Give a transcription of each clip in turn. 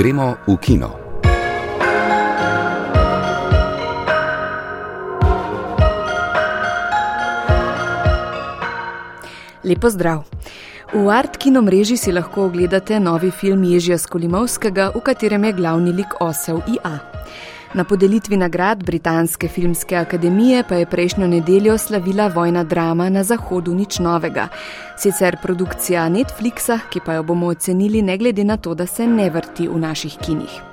Gremo v kino. Lepo zdrav. V Art Kino mreži si lahko ogledate novi film Ježija Skolimovskega, v katerem je glavni lik osel IA. Na podelitvi nagrad Britanske filmske akademije pa je prejšnjo nedeljo slavila vojna drama na Zahodu nič novega. Sicer produkcija Netflixa, ki pa jo bomo ocenili ne glede na to, da se ne vrti v naših kinih.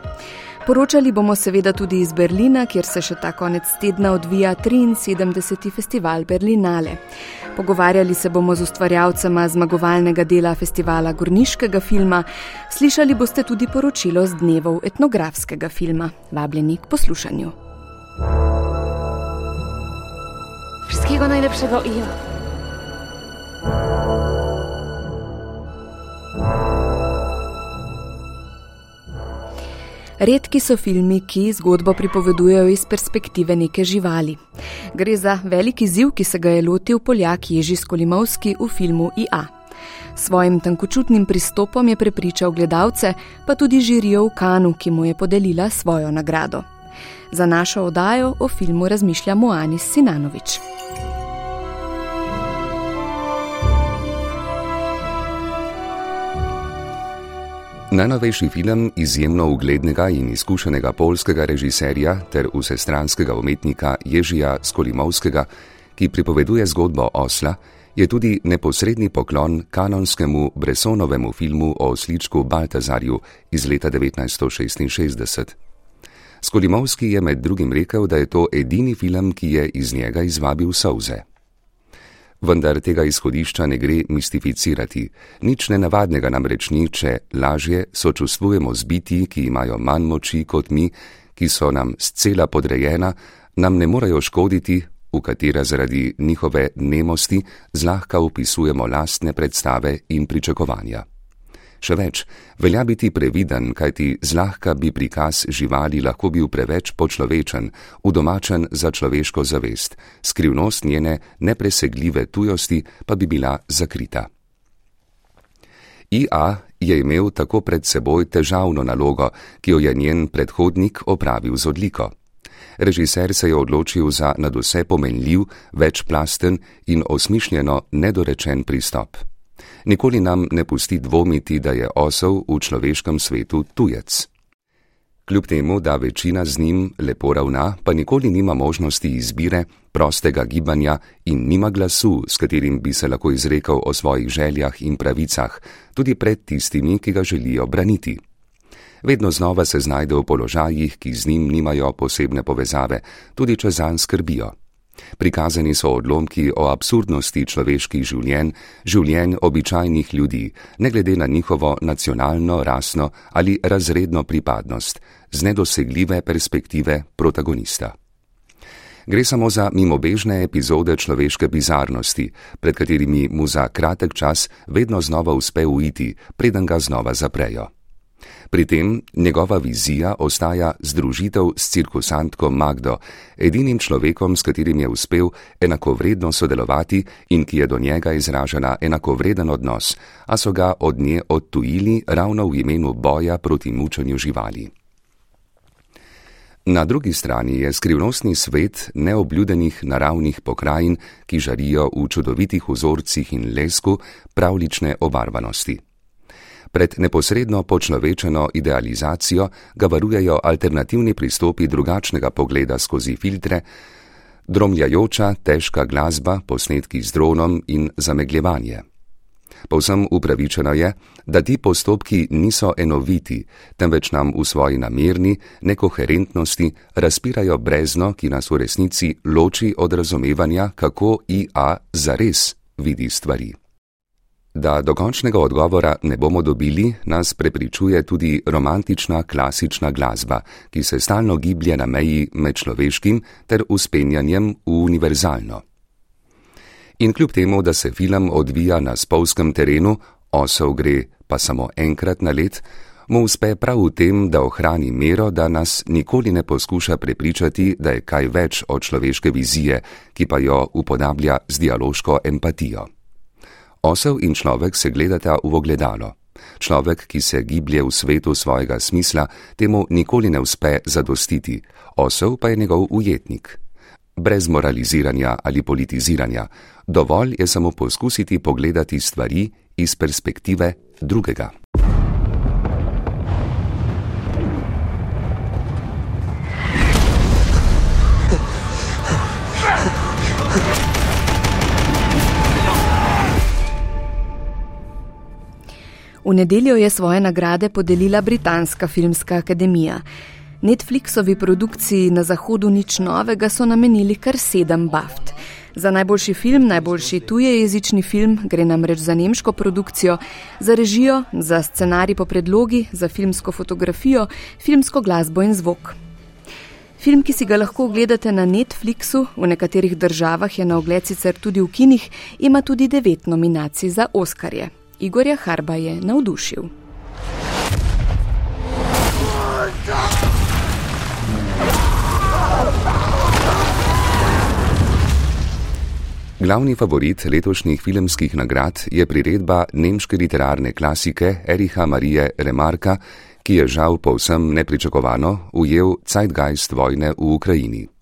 Poročali bomo seveda tudi iz Berlina, kjer se še ta konec tedna odvija 73. festival Berlinale. Pogovarjali se bomo z ustvarjalcema zmagovalnega dela festivala Gorniškega filma, slišali boste tudi poročilo z dnevov etnografskega filma. Vabljeni k poslušanju. Wszystkiego najlepszego i Redki so filmi, ki zgodbo pripovedujejo iz perspektive neke živali. Gre za veliki ziv, ki se ga je lotil Poljak Ježi Skolimovski v filmu IA. Svojim tankočutnim pristopom je prepričal gledalce, pa tudi žirijo v Kanu, ki mu je podelila svojo nagrado. Za našo oddajo o filmu razmišlja Moanis Sinanovič. Najnovejši film izjemno uglednega in izkušenega polskega režiserja ter vsestranskega umetnika Ježija Skolimovskega, ki pripoveduje zgodbo osla, je tudi neposredni poklon kanonskemu Bresonovemu filmu o sličku Baltazarju iz leta 1966. Skolimovski je med drugim rekel, da je to edini film, ki je iz njega izvabil solze. Vendar tega izhodišča ne gre mistificirati. Nič nenavadnega namreč ni, če lažje sočustvujemo z biti, ki imajo manj moči kot mi, ki so nam scela podrejena, nam ne morejo škoditi, v katera zaradi njihove nemosti zlahka upisujemo lastne predstave in pričakovanja. Še več, velja biti previden, kajti zlahka bi prikaz živali lahko bil preveč počlovečen, udomačen za človeško zavest, skrivnost njene nepresegljive tujosti pa bi bila zakrita. IA je imel tako pred seboj težavno nalogo, ki jo je njen predhodnik opravil z odliko. Režiser se je odločil za nadvse pomenljiv, večplasten in osmišljeno nedorečen pristop nikoli nam ne pusti dvomiti, da je osel v človeškem svetu tujec. Kljub temu, da večina z njim lepo ravna, pa nikoli nima možnosti izbire, prostega gibanja in nima glasu, s katerim bi se lahko izrekel o svojih željah in pravicah, tudi pred tistimi, ki ga želijo braniti. Vedno znova se znajde v položajih, ki z njim nimajo posebne povezave, tudi če zanj skrbijo. Prikazani so odlomki o absurdnosti človeških življenj, življenj običajnih ljudi, ne glede na njihovo nacionalno, rasno ali razredno pripadnost, z nedosegljive perspektive protagonista. Gre samo za mimobežne epizode človeške bizarnosti, pred katerimi mu za kratek čas vedno znova uspe uiti, preden ga znova zaprejo. Pri tem njegova vizija ostaja združitev s cirkusantko Magdo, edinim človekom, s katerim je uspel enakovredno sodelovati in ki je do njega izražena enakovreden odnos, a so ga od nje odtujili ravno v imenu boja proti mučenju živali. Na drugi strani je skrivnostni svet neobljudenih naravnih pokrajin, ki žarijo v čudovitih vzorcih in lesku pravlične obarvanosti. Pred neposredno počlovečeno idealizacijo ga varujejo alternativni pristopi drugačnega pogleda skozi filtre, dromljajoča, težka glasba, posnetki z dronom in zamegljevanje. Povsem upravičeno je, da ti postopki niso enoviti, temveč nam v svoji namerni nekoherentnosti razpirajo brezno, ki nas v resnici loči od razumevanja, kako IA zares vidi stvari. Da dokončnega odgovora ne bomo dobili, nas prepričuje tudi romantična klasična glasba, ki se stalno giblje na meji med človeškim ter uspenjanjem v univerzalno. In kljub temu, da se film odvija na spolskem terenu, osel gre pa samo enkrat na let, mu uspe prav v tem, da ohrani mero, da nas nikoli ne poskuša prepričati, da je kaj več od človeške vizije, ki pa jo upodablja z dialoško empatijo. Osel in človek se gledata v ogledalo. Človek, ki se giblje v svetu svojega smisla, temu nikoli ne uspe zadostiti, osel pa je njegov ujetnik. Brez moraliziranja ali politiziranja, dovolj je samo poskusiti pogledati stvari iz perspektive drugega. V nedeljo je svoje nagrade podelila Britanska filmska akademija. Netflixovi produkciji na Zahodu nič novega so namenili kar sedem baft. Za najboljši film, najboljši tujejezični film, gre namreč za nemško produkcijo, za režijo, za scenarij po predlogi, za filmsko fotografijo, filmsko glasbo in zvok. Film, ki si ga lahko ogledate na Netflixu, v nekaterih državah je na ogled sicer tudi v kinih, ima tudi devet nominacij za Oskarje. Igorja Harba je navdušil. Glavni favorit letošnjih filmskih nagrad je priredba nemške literarne klasike Eriha Marije Remarka, ki je žal povsem nepričakovano ujel Zeitgeist vojne v Ukrajini.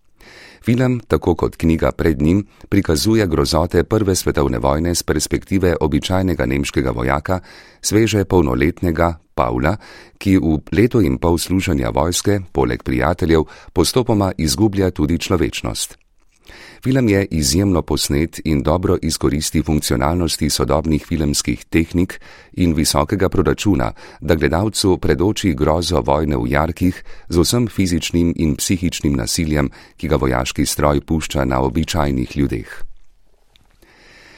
Film, tako kot knjiga pred njim, prikazuje grozote Prve svetovne vojne z perspektive običajnega nemškega vojaka, sveže polnoletnega Pavla, ki v leto in pol služenja vojske, poleg prijateljev, postopoma izgublja tudi človečnost. Film je izjemno posnet in dobro izkoristi funkcionalnosti sodobnih filmskih tehnik in visokega proračuna, da gledalcu predoči grozo vojne v jarkih z vsem fizičnim in psihičnim nasiljem, ki ga vojaški stroj pušča na običajnih ljudeh.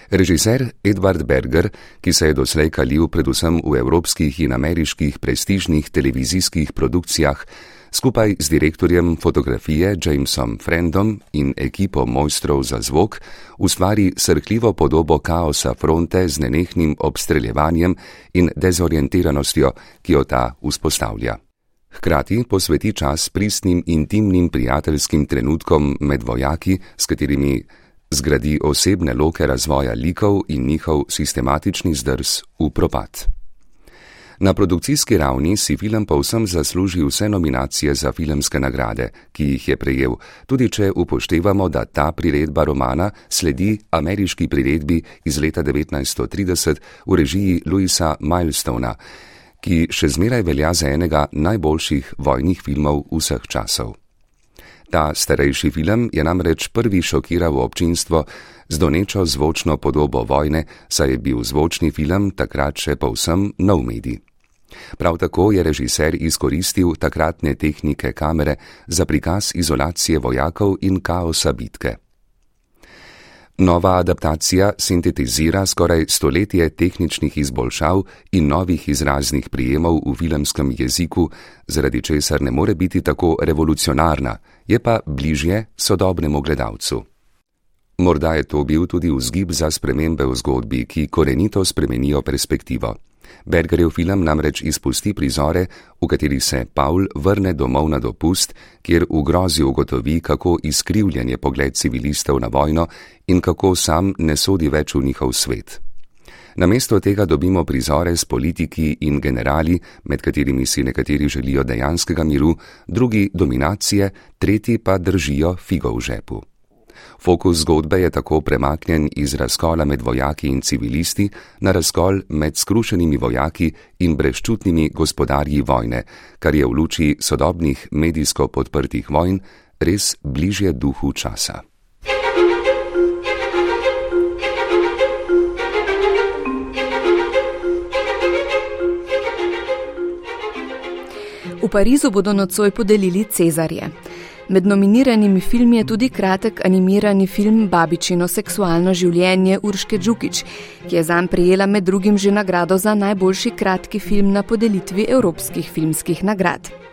Režiser Edward Berger, ki se je doslej kalil predvsem v evropskih in ameriških prestižnih televizijskih produkcijah, skupaj z direktorjem fotografije Jamesom Friendom in ekipo mojstrov za zvok ustvari srhljivo podobo kaosa fronte z nenehnim obstreljevanjem in dezorientiranostjo, ki jo ta vzpostavlja. Hkrati posveti čas pristnim intimnim prijateljskim trenutkom med vojaki, s katerimi zgradi osebne loke razvoja likov in njihov sistematični zdrs v propad. Na produkcijski ravni si film povsem zasluži vse nominacije za filmske nagrade, ki jih je prejel, tudi če upoštevamo, da ta priredba romana sledi ameriški priredbi iz leta 1930 v režiji Louisa Milestona, ki še zmeraj velja za enega najboljših vojnih filmov vseh časov. Ta starejši film je namreč prvi šokiral občinstvo z donečo zvočno podobo vojne, saj je bil zvočni film takrat še povsem nov medij. Prav tako je režiser izkoristil takratne tehnike kamere za prikaz izolacije vojakov in kaosa bitke. Nova adaptacija sintetizira skoraj stoletje tehničnih izboljšav in novih izraznih prijemov v filmskem jeziku, zaradi česar ne more biti tako revolucionarna, je pa bližje sodobnemu gledalcu. Morda je to bil tudi vzgib za spremembe v zgodbi, ki korenito spremenijo perspektivo. Bergerjev film namreč izpusti prizore, v kateri se Paul vrne domov na dopust, kjer v grozi ugotovi, kako izkrivljen je pogled civilistov na vojno in kako sam ne sodi več v njihov svet. Namesto tega dobimo prizore s politiki in generali, med katerimi si nekateri želijo dejanskega miru, drugi dominacije, tretji pa držijo figo v žepu. Fokus zgodbe je tako premaknjen iz razkola med vojaki in civilisti na razkol med skrušenimi vojaki in brezčutnimi gospodarji vojne, kar je v luči sodobnih medijsko podprtih vojn res bližje duhu časa. V Parizu bodo nocoj podelili Cezarje. Med nominiranimi filmi je tudi kratek animirani film Babičino seksualno življenje Urške Džukič, ki je zanj prijela med drugim že nagrado za najboljši kratki film na podelitvi evropskih filmskih nagrad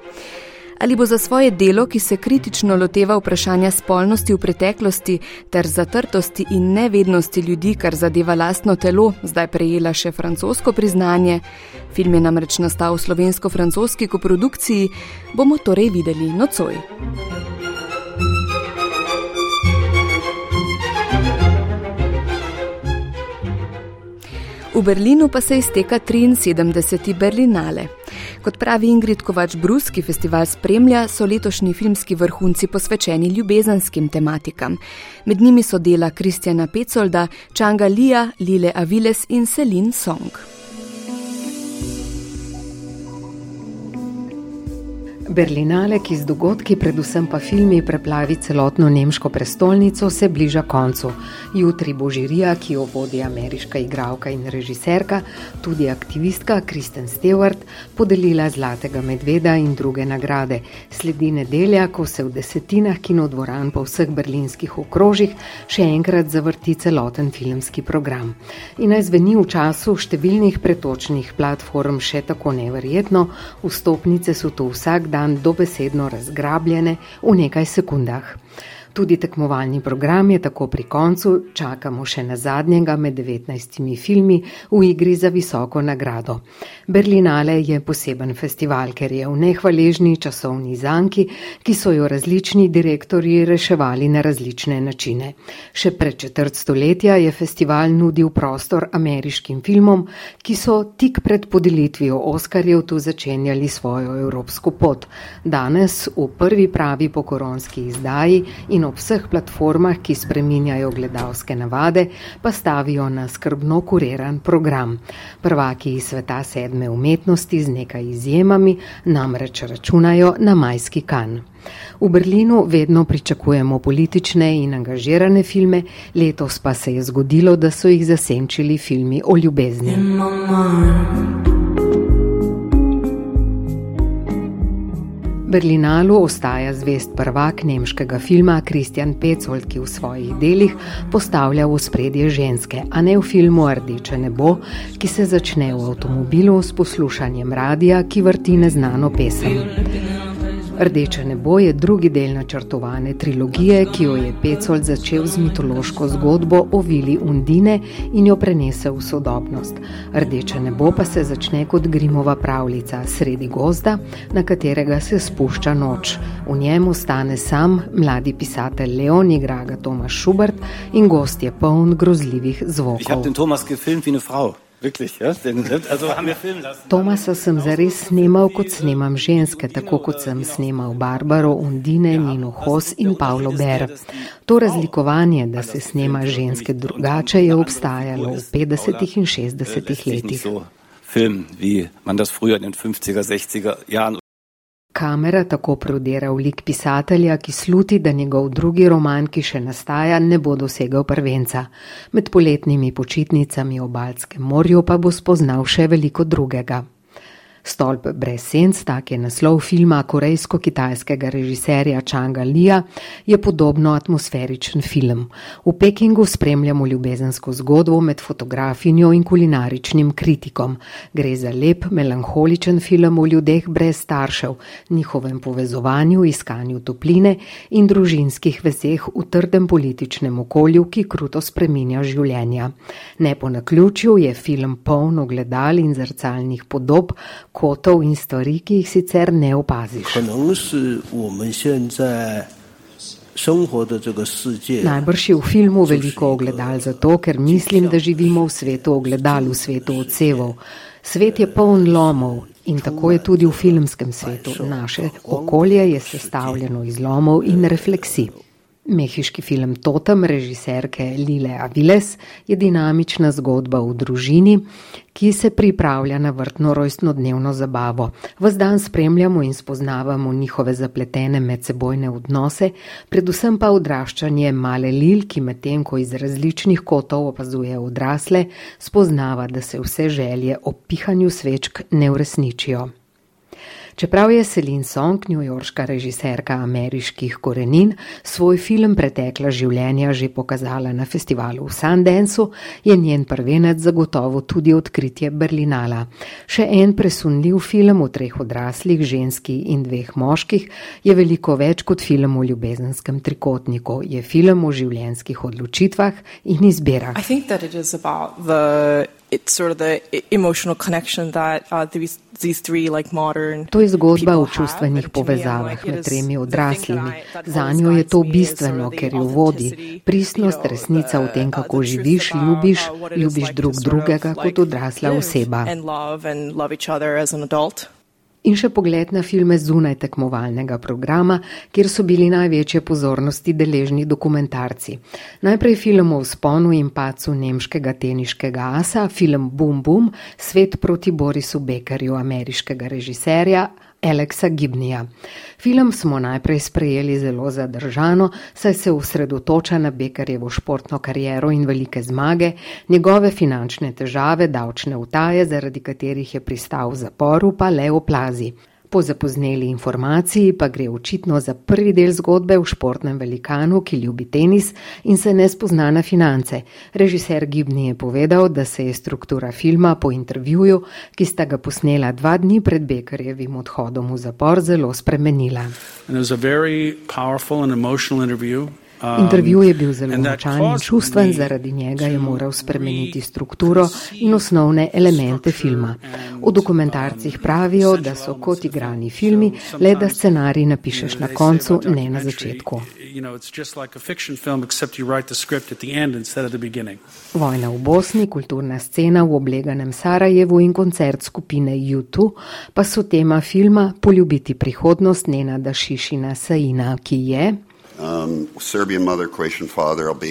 ali bo za svoje delo, ki se kritično loteva vprašanja spolnosti v preteklosti ter zatrtosti in nevednosti ljudi, kar zadeva lastno telo, zdaj prejela še francosko priznanje. Film je namreč nastal v slovensko-francoski koprodukciji, bomo torej videli nocoj. V Berlinu pa se izteka 73. Berlinale. Kot pravi Ingrid Kovač Brus, ki festival spremlja, so letošnji filmski vrhunci posvečeni ljubezanskim tematikam. Med njimi so dela Kristjana Pecolda, Čanga Lija, Lile Aviles in Selin Song. Berlinale, ki z dogodki, predvsem pa filmi, preplavi celotno nemško prestolnico, se bliža koncu. Jutri bo žirija, ki jo vodi ameriška igralka in režiserka, tudi aktivistka Kristen Stewart, podelila Zlatega medveda in druge nagrade. Sledi nedelja, ko se v desetinah kinodvoran po vseh berlinskih okrožjih še enkrat zavrti celoten filmski program. In naj zveni v času številnih pretočnih platform še tako neverjetno, vstopnice so tu vsak dan dobesedno razgrabljene v nekaj sekundah. Tudi tekmovalni program je tako pri koncu, čakamo še na zadnjega med 19 filmi v igri za visoko nagrado. Berlinale je poseben festival, ker je v nehvaležni časovni zanki, ki so jo različni direktori reševali na različne načine. Še pred četrt stoletja je festival nudil prostor ameriškim filmom, ki so tik pred podelitvijo Oskarjev tu začenjali svojo evropsko pot. Danes v prvi pravi pokoronski izdaji in ob vseh platformah, ki spreminjajo gledalske navade, pa stavijo na skrbno kuriran program. Prvaki iz sveta sedme umetnosti z nekaj izjemami namreč računajo na majski kan. V Berlinu vedno pričakujemo politične in angažirane filme, letos pa se je zgodilo, da so jih zasenčili filmi o ljubezni. Berlinalu ostaja zvest prvak nemškega filma Kristjan Pecold, ki v svojih delih postavlja v spredje ženske, a ne v filmu Rdeče nebo, ki se začne v avtomobilu s poslušanjem radia, ki vrti neznano pesem. Rdeče nebo je drugi del načrtovane trilogije, ki jo je Pecold začel z mitološko zgodbo o vili Undine in jo prenesel v sodobnost. Rdeče nebo pa se začne kot Grimova pravljica sredi gozda, na katerega se spušča noč. V njem ostane sam mladi pisatelj Leon igra Tomaš Schubert in gost je poln grozljivih zvokov. Tomasa sem zares snimal, kot snimam ženske, tako kot sem snimal Barbaro, Undine, Nino Hos in Pavlo Ber. To razlikovanje, da se snima ženske drugače, je obstajalo v 50. in 60. letih. Film, wie man das früher in den 50er, 60er Jahren Kamera tako prodira v lik pisatelja, ki sluti, da njegov drugi roman, ki še nastaja, ne bo dosegel prvenca. Med poletnimi počitnicami v Baltskem morju pa bo spoznal še veliko drugega. Stolp brez senc, tak je naslov filma korejsko-kitajskega režiserja Changa Lija, je podobno atmosferičen film. V Pekingu spremljamo ljubezensko zgodbo med fotografinjo in kulinaričnim kritikom. Gre za lep, melankoličen film o ljudeh brez staršev, njihovem povezovanju, iskanju topline in družinskih vezeh v trdem političnem okolju, ki kruto spreminja življenja. Ne po naključju je film poln ogledal in zrcalnih podob, kotov in stvari, ki jih sicer ne opaziš. Najbrž je v filmu veliko ogledal zato, ker mislim, da živimo v svetu ogledal, v svetu odsevov. Svet je poln lomov in tako je tudi v filmskem svetu. Naše okolje je sestavljeno iz lomov in refleksij. Mehiški film Totem režiserke Lile Aviles je dinamična zgodba v družini, ki se pripravlja na vrtno rojstnodnevno zabavo. Vz dan spremljamo in spoznavamo njihove zapletene medsebojne odnose, predvsem pa odraščanje male Lil, ki medtem, ko iz različnih kotov opazuje odrasle, spoznava, da se vse želje o pihanju svečk ne uresničijo. Čeprav je Celine Song, newyorška režiserka ameriških korenin, svoj film Pretekla življenja že pokazala na festivalu v Sundanceu, je njen prvenec zagotovo tudi odkritje Berlinala. Še en presunljiv film o treh odraslih, ženski in dveh moških, je veliko več kot film o ljubezenskem trikotniku. Je film o življenjskih odločitvah in izbirah. To je zgodba o čustvenih povezavah med tremi odraslimi. Za njo je to bistveno, ker jo vodi. Pristnost, resnica v tem, kako živiš, ljubiš, ljubiš drug drugega kot odrasla oseba. In še pogled na filme zunaj tekmovalnega programa, kjer so bili največje pozornosti deležni dokumentarci. Najprej film o vzponu in pacu nemškega teniškega asa, film Boom Boom, svet proti Borisu Bekerju, ameriškega režiserja, Aleksa Gibnija. Film smo najprej sprejeli zelo zadržano, saj se osredotoča na Bekarjevo športno kariero in velike zmage, njegove finančne težave, davčne utaje, zaradi katerih je pristal v zaporu, pa le oplazi. Po zapozneli informaciji pa gre očitno za prvi del zgodbe v športnem velikanu, ki ljubi tenis in se ne spozna na finance. Režiser Gibni je povedal, da se je struktura filma po intervjuju, ki sta ga posnela dva dni pred Bekarjevim odhodom v zapor, zelo spremenila. Um, Intervju je bil zelo močan in čustven, zaradi njega je moral spremeniti strukturo in osnovne elemente filma. V dokumentarcih pravijo, da so kot igrani filmi, le da scenarij napišeš na koncu, ne na začetku. Vojna v Bosni, kulturna scena v obleganem Sarajevu in koncert skupine U2 pa so tema filma Poljubiti prihodnost Nenada Šišina Saina, ki je Um,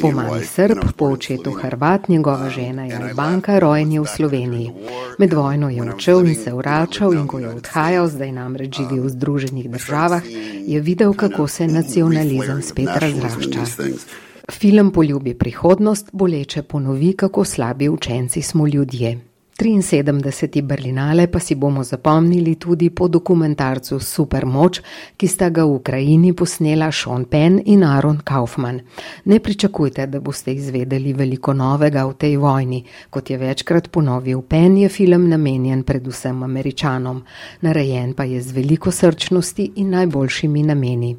po mami Srb, po očetu Hrvat, njegova žena je Albanka, rojen je v Sloveniji. Med vojno je odšel in se vračal in ko je odhajal, zdaj namreč živi v Združenih državah, je videl, kako se nacionalizem spet razrašča. Film poljubi prihodnost, boleče ponovi, kako slabi učenci smo ljudje. 73. Berlinale pa si bomo zapomnili tudi po dokumentarcu Supermoč, ki sta ga v Ukrajini posnela Sean Penn in Aaron Kaufman. Ne pričakujte, da boste izvedeli veliko novega v tej vojni. Kot je večkrat ponovil Penn, je film namenjen predvsem američanom. Narejen pa je z veliko srčnosti in najboljšimi nameni.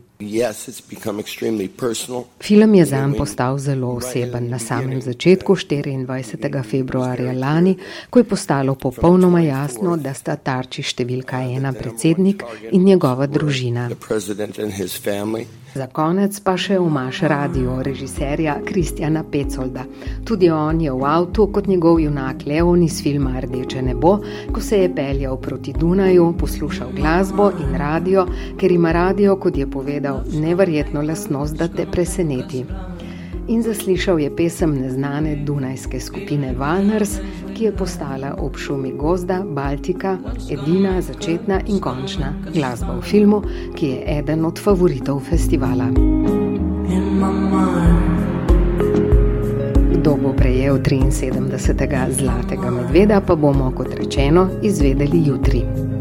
Film je zanj postal zelo oseben na samem začetku 24. februarja lani, ko je postalo popolnoma jasno, da sta tarči številka ena predsednik in njegova družina. Za konec pa še umaš radio režiserja Kristjana Pecolda. Tudi on je v avtu kot njegov junak Leon iz filma Rdeče nebo, ko se je peljal proti Dunaju, poslušal glasbo in radio, ker ima radio, kot je povedal, neverjetno lasnost, da te preseneti. In zaslišal je pesem neznane dunajske skupine Valners, ki je postala ob šumi gozda Baltika edina začetna in končna glasba v filmu, ki je eden od favoritov festivala. Kdo bo prejel 73. zlatega medveda, pa bomo, kot rečeno, izvedeli jutri.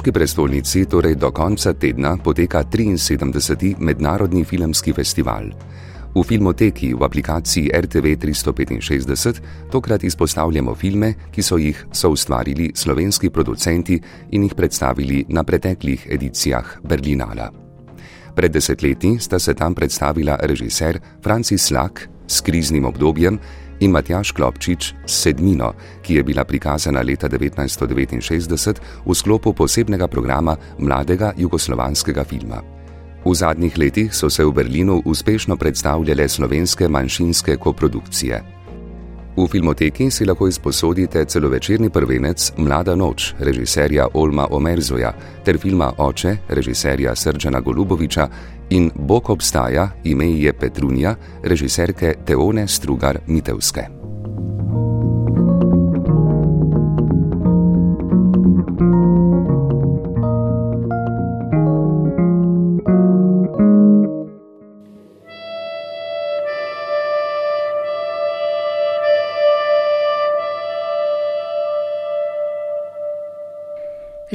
Nemški prestolnici torej do konca tedna poteka 73. mednarodni filmski festival. V filmoteki v aplikaciji RTV 365 tokrat izpostavljamo filme, ki so jih soustvarili slovenski producenti in jih predstavili na preteklih edicijah Berlinala. Pred desetletji sta se tam predstavila režiser Francis Lak s kriznim obdobjem in Matjaš Klopčič s Sedmino, ki je bila prikazana leta 1969 v sklopu posebnega programa mladega jugoslovanskega filma. V zadnjih letih so se v Berlinu uspešno predstavljale slovenske manjšinske koprodukcije. V filmoteki si lahko izposodite celovečerni prvenec Mlada noč režiserja Olma Omerzoja ter filma Oče režiserja Srđana Goluboviča in Bog obstaja, ime je Petrunja režiserke Teone Strugar Mitevske.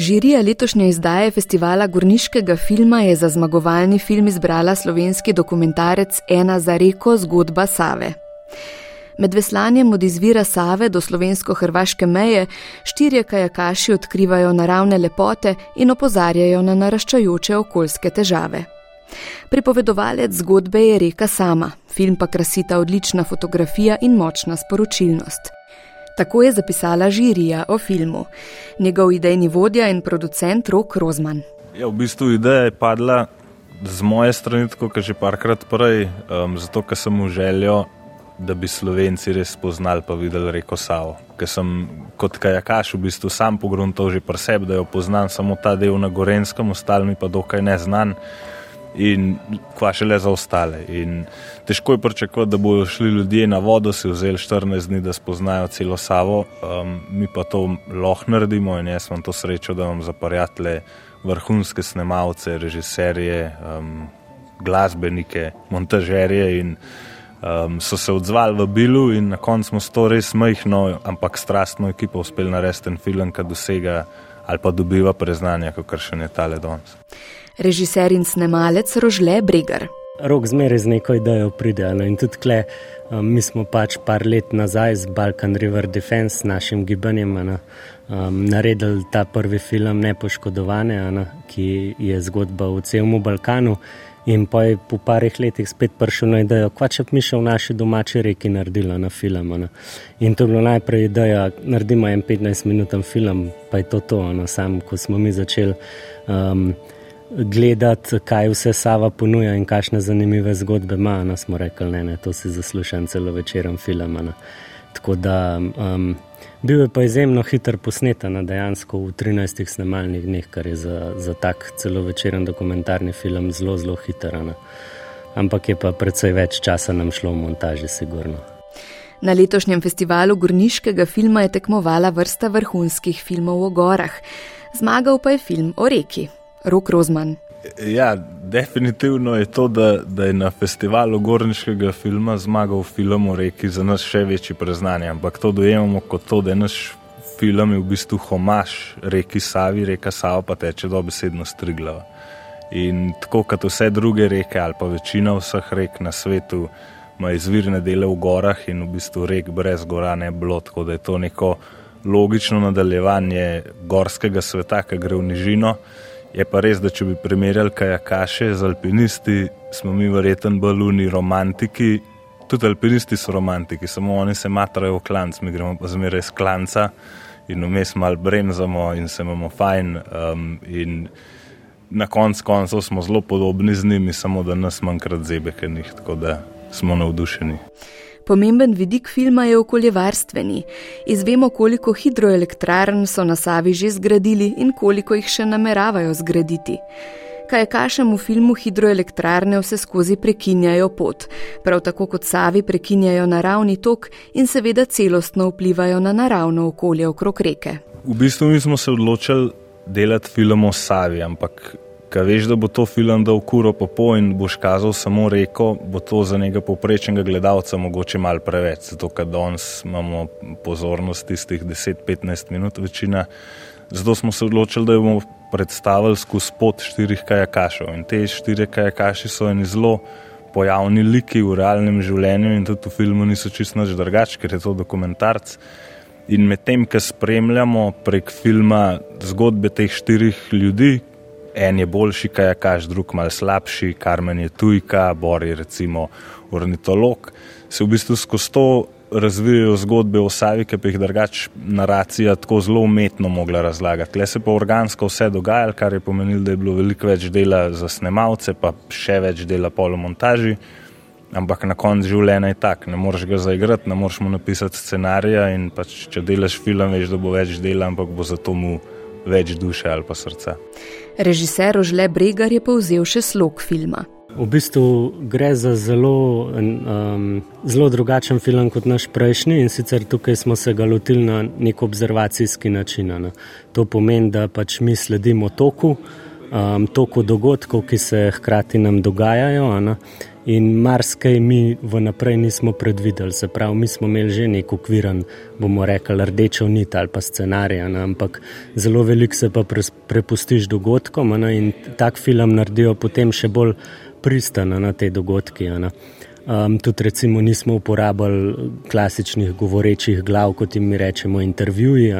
Žirija letošnje izdaje festivala Gorniškega filma je za zmagovalni film izbrala slovenski dokumentarec Ena za reko zgodba Save. Med veslanjem od izvira Save do slovensko-hrvaške meje štirje kajakaši odkrivajo naravne lepote in opozarjajo na naraščajoče okoljske težave. Pripovedovalec zgodbe je reka sama, film pa krasita odlična fotografija in močna sporočilnost. Tako je zapisala žirija o filmu. Njegov idejni vodja in producent Rok Rozman. Ja, v bistvu ideja je padla z moje strani, kot že parkrat prej, um, zato ker sem v željo, da bi Slovenci res spoznali pa videli reko Savo. Ker sem kot kajakaš v bistvu sam pogruntal že pri sebi, da jo poznam samo ta del na Gorenskem, ostalimi pa dokaj neznan in kva še le za ostale. In težko je pričakovati, da bodo šli ljudje na vodo, si vzeli 14 dni, da spoznajo celo Savo, um, mi pa to lahko naredimo in jaz imam to srečo, da imam za prijatelje vrhunske snemalce, režiserje, um, glasbenike, montažerje in um, so se odzvali v Bilu in na koncu smo s to res majhno, ampak strastno ekipo uspeli narediti ten film, ki dosega ali pa dobiva preznanje, kot še ne tale danes režiser in snemalec Rožle Bregar. Rok zmeraj z neko idejo pride. No, in tudi tle, um, mi smo pač par let nazaj z Balkan River Defense, našim gibanjem, ano, um, naredili ta prvi film Nepoškodovane, ano, ki je zgodba o celem Balkanu. In pa je po parih letih spet prišel na idejo, kva če bi mi še v naši domači reki naredila na film. Ano. In to je bilo najprej ideja, naredimo en 15-minuten film, pa je to to, ano, sam, ko smo mi začeli. Um, gledati, kaj vse Sava ponuja in kakšne zanimive zgodbe ima. No, smo rekli, ne, ne, to si zaslužen celo večeren film. No. Tako da um, bil je pa izjemno hiter posneten, no, dejansko v 13 snemalnih dneh, kar je za, za tak celo večeren dokumentarni film zelo, zelo hiter. No. Ampak je pa predvsej več časa nam šlo v montaži, sigurno. Na letošnjem festivalu Gorniškega filma je tekmovala vrsta vrhunskih filmov o gorah. Zmagal pa je film o reki. Rok Rozman. Ja, definitivno je to, da, da je na festivalu gorniškega filma zmagal film o reki za nas še večji preznanje. Ampak to dojemamo kot to, da je naš film v bistvu homaš reki Savi, reka Sava pa teče dobesedno striglava. In tako kot vse druge reke, ali pa večina vseh rek na svetu, ima izvirne dele v gorah in v bistvu rek brez gora ne bilo, tako da je to neko logično nadaljevanje gorskega sveta, ki gre v nižino. Je pa res, da če bi primerjali kajakaše z alpinisti, smo mi verjetno baluni romantiki. Tudi alpinisti so romantiki, samo oni se matrajo v klanc, mi gremo pa zmeraj iz klanca in vmes malo bremzamo in se imamo fajn. Um, in na koncu koncev smo zelo podobni z njimi, samo da nas manjkrat zebe, ker njih tako da smo navdušeni. Pomemben vidik filma je okoljevarstveni. Izvemo, koliko hidroelektrarn so na Savi že zgradili in koliko jih še nameravajo zgraditi. Kaj kažem v filmu, hidroelektrarne vse skozi prekinjajo pot, prav tako kot Savi prekinjajo naravni tok in seveda celostno vplivajo na naravno okolje okrog reke. V bistvu mi smo se odločili delati film o Savi, ampak Ker veš, da bo to film dal kuro po pol in boš kazal samo reko, bo to za njega poprečnega gledalca mogoče mal preveč. Zato, ker danes imamo pozornost tistih 10-15 minut večina. Zato smo se odločili, da bomo predstavili skozi pot štirih kajakašev. In te štiri kajakaši so eni zelo pojavni liki v realnem življenju in tudi v filmu niso čisto nič drugačni, ker je to dokumentarc. In medtem, ko spremljamo prek filma zgodbe teh štirih ljudi, en je boljši kajakaš, drug mal slabši, Karmen je tujka, Bor je recimo ornitolog. Se v bistvu skozi to razvijajo zgodbe o Savi, ki pa jih drugač naracija tako zelo umetno mogla razlagati. Le se pa organsko vse dogajalo, kar je pomenilo, da je bilo veliko več dela za snemalce, pa še več dela polomontaži. Ampak na koncu življenja je tako, ne moreš ga zaigrati, ne moreš mu napisati scenarija. Pač, če delaš film, veš, da bo več dela, ampak bo zato mu več duše ali pa srca. Režiser Ožle Bregar je povzel še slog filma. V bistvu gre za zelo, um, zelo drugačen film kot naš prejšnji in sicer tukaj smo se ga lotili na nek observacijski način. Ne. To pomeni, da pač mi sledimo toku, um, toku dogodkov, ki se hkrati nam dogajajo. Ne. In marsikaj mi vnaprej nismo predvideli, se pravi, mi smo imeli že nek ukviren, bomo rekli, rdečo nit ali pa scenarij, ampak zelo veliko se pa prepustiš dogodkom ne? in tak film naredijo potem še bolj pristan na te dogodke. Um, tudi recimo nismo uporabljali klasičnih govorečih glav, kot jim rečemo, intervjuji.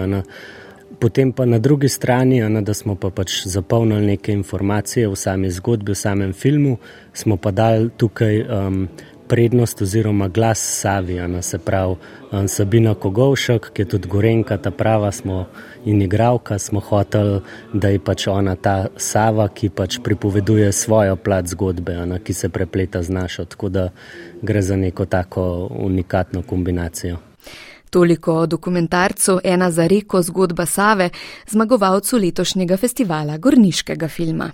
Potem pa na drugi strani, ne, da smo pa pač zapolnili neke informacije v sami zgodbi, v samem filmu, smo pa dali tukaj um, prednost oziroma glas Savija, ne, se pravi um, Sabina Kogovšek, ki je tudi Gorenka, ta prava smo in igravka, smo hoteli, da je pač ona ta Sava, ki pač pripoveduje svojo plat zgodbe, ne, ki se prepleta z našo, tako da gre za neko tako unikatno kombinacijo. Toliko o dokumentarcu Ena za reko zgodba Save, zmagovalcu letošnjega festivala Gorniškega filma.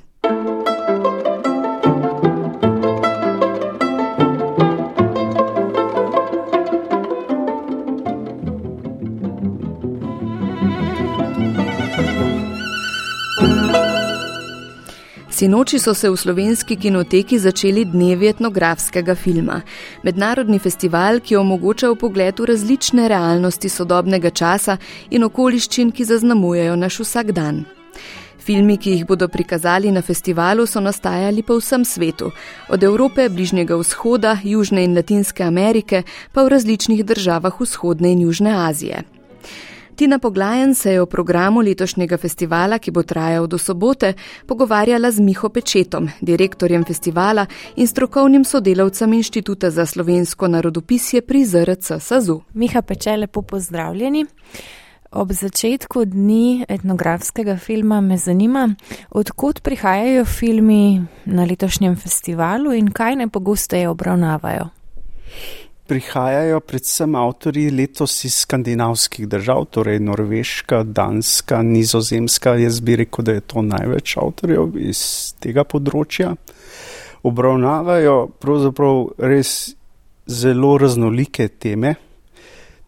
Sinoči so se v slovenski kinoteki začeli dnevi etnografskega filma. Mednarodni festival, ki omogoča pogled v različne realnosti sodobnega časa in okoliščin, ki zaznamujejo naš vsakdan. Filmi, ki jih bodo prikazali na festivalu, so nastajali po vsem svetu, od Evrope, Bližnjega vzhoda, Južne in Latinske Amerike, pa v različnih državah vzhodne in Južne Azije. Tina Poglajen se je o programu letošnjega festivala, ki bo trajal do sobote, pogovarjala z Miho Pečetom, direktorjem festivala in strokovnim sodelavcem Inštituta za slovensko narodopisje pri ZRC SAZU. Miha Peče, lepo pozdravljeni. Ob začetku dni etnografskega filma me zanima, odkud prihajajo filmi na letošnjem festivalu in kaj najpogosteje obravnavajo prihajajo predvsem avtori letos iz skandinavskih držav, torej Norveška, Danska, Nizozemska. Jaz bi rekel, da je to največ avtorjev iz tega področja. Obravnavajo pravzaprav res zelo raznolike teme.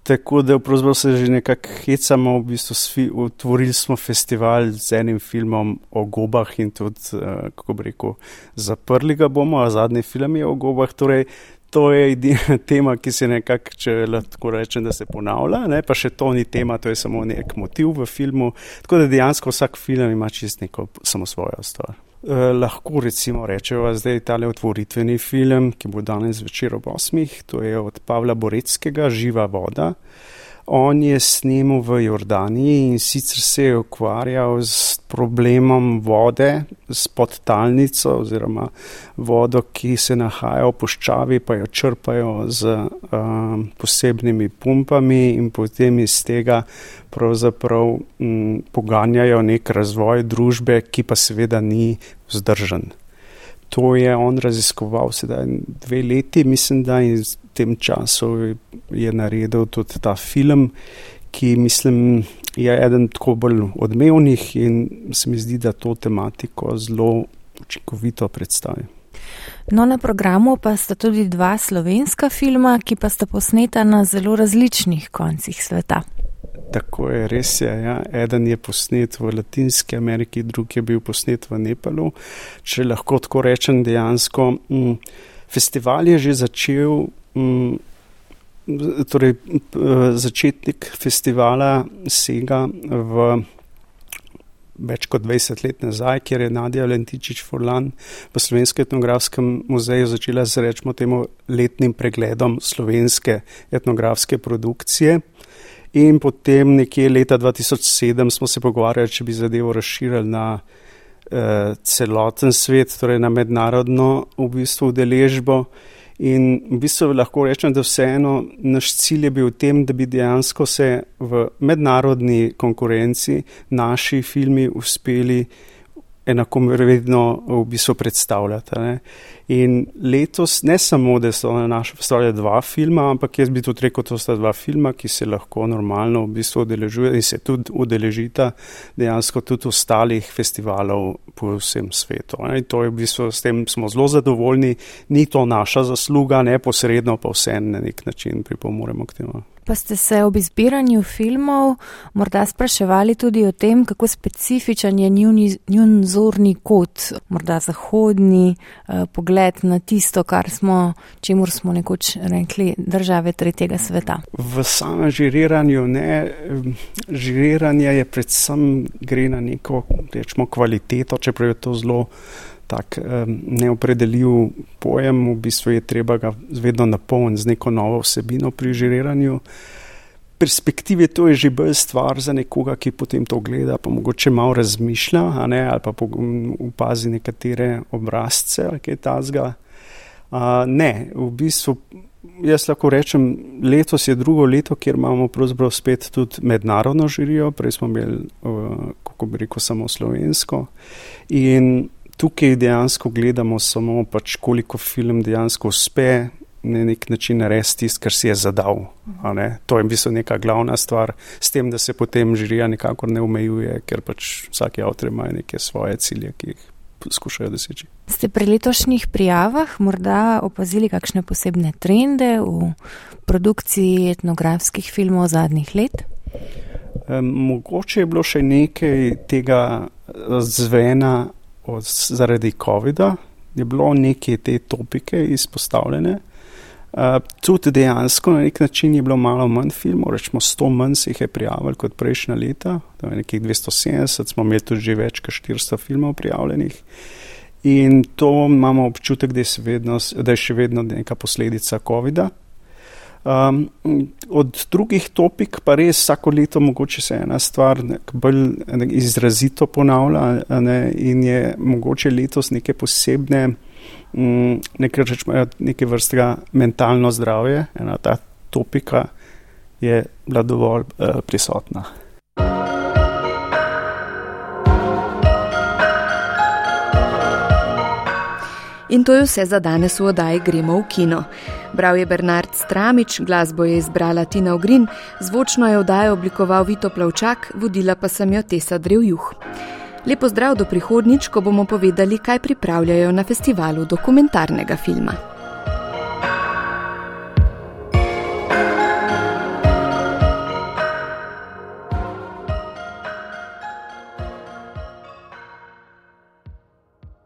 Tako da se že nekako hecamo, v bistvu otvorili smo festival z enim filmom o gobah in tudi, eh, kako bi rekel, zaprli ga bomo, a zadnji film je o gobah. Torej, to je edina tema, ki se nekako, če lahko rečem, da se ponavlja, ne? pa še to ni tema, to je samo nek motiv v filmu. Tako da dejansko vsak film ima čist neko samo svojo stvar. Eh, lahko recimo rečemo, da je tale otvoritveni film, ki bo danes večer ob osmih, to je od Pavla Boreckega, Živa voda. On je snemal v Jordaniji in sicer se je ukvarjal s problemom vode, s podtalnico oziroma vodo, ki se nahaja v puščavi, pa jo črpajo z um, posebnimi pumpami in potem iz tega pravzaprav um, poganjajo nek razvoj družbe, ki pa seveda ni vzdržen. To je on raziskoval sedaj dve leti, mislim, da in tem času je naredil tudi ta film, ki mislim, je eden tako bolj odmevnih in se mi zdi, da to tematiko zelo učinkovito predstavi. No, na programu pa sta tudi dva slovenska filma, ki pa sta posneta na zelo različnih koncih sveta. Tako je, res je. Ja. Eden je posnet v Latinski Ameriki, drugi je bil posnet v Nepalu. Če lahko tako rečem, dejansko mm, festival je že začel torej, začetnik festivala sega v več kot 20 let nazaj, kjer je Nadja Lentičič Forlan v Slovenskem etnografskem muzeju začela z rečemo temu letnim pregledom slovenske etnografske produkcije. In potem nekje leta 2007 smo se pogovarjali, če bi zadevo razširili na eh, celoten svet, torej na mednarodno v bistvu udeležbo. In v bistvu lahko rečem, da vseeno naš cilj je bil v tem, da bi dejansko se v mednarodni konkurenci naši filmi uspeli enakomerno v bistvu predstavljati. Ne. In letos ne samo, da so na našem festivalu dva filma, ampak jaz bi tudi rekel, to sta dva filma, ki se lahko normalno v bistvu udeležuje in se tudi udeležita dejansko tudi ostalih festivalov po vsem svetu. Ne. In to je v bistvu, s tem smo zelo zadovoljni, ni to naša zasluga, neposredno pa vse na nek način pripomoremo k temu. Pa ste se ob izbiranju filmov morda spraševali tudi o tem, kako specifičen je njun zorni kot, morda zahodni eh, pogled na tisto, kar smo, čemu smo nekoč rekli, države tretjega sveta. V samem žiriranju ne. Žiriranje je predvsem gre na neko, rečemo, kvaliteto, čeprav je to zelo tak neopredeljiv pojem, v bistvu je treba ga vedno napolniti z neko novo vsebino pri žiriranju. Perspektive to je že bolj stvar za nekoga, ki potem to gleda, pa mogoče malo razmišlja, ne, ali pa upazi nekatere obrazce ali kaj tasga. Uh, ne, v bistvu jaz lahko rečem, letos je drugo leto, kjer imamo pravzaprav spet tudi mednarodno žirijo, prej smo imeli, uh, kako bi rekel, samo slovensko. In tukaj dejansko gledamo samo, pač, koliko film dejansko uspe na nek način narediti tisto, kar si je zadal. To je v bistvu neka glavna stvar, s tem, da se potem žirija nikakor ne omejuje, ker pač vsaki avtor ima neke svoje cilje, ki jih poskušajo doseči. Ste pri letošnjih prijavah morda opazili kakšne posebne trende v produkciji etnografskih filmov zadnjih let? Mogoče je bilo še nekaj tega zvena od, zaradi COVID-a je bilo neke te topike izpostavljene. Uh, tudi dejansko na nek način je bilo malo manj filmov, rečemo 100 manj se jih je prijavili kot prejšnja leta, to je nekih 270, smo imeli tudi že več kot 400 filmov prijavljenih. In to imamo občutek, da je, vedno, da je še vedno neka posledica COVID-a. Um, od drugih topik pa res vsako leto mogoče se ena stvar bolj izrazito ponavlja ne, in je mogoče letos neke posebne, um, nekaj rečemo, neke vrstega mentalno zdravje, ena ta topika je bila dovolj uh, prisotna. In to je vse za danes v oddaji Gremo v kino. Bral je Bernard Stramič, glasbo je izbrala Tina Ogrin, zvočno je oddajo oblikoval Vito Plavčak, vodila pa sem jo Tesa Drevjuh. Lepo zdrav do prihodnič, ko bomo povedali, kaj pripravljajo na festivalu dokumentarnega filma.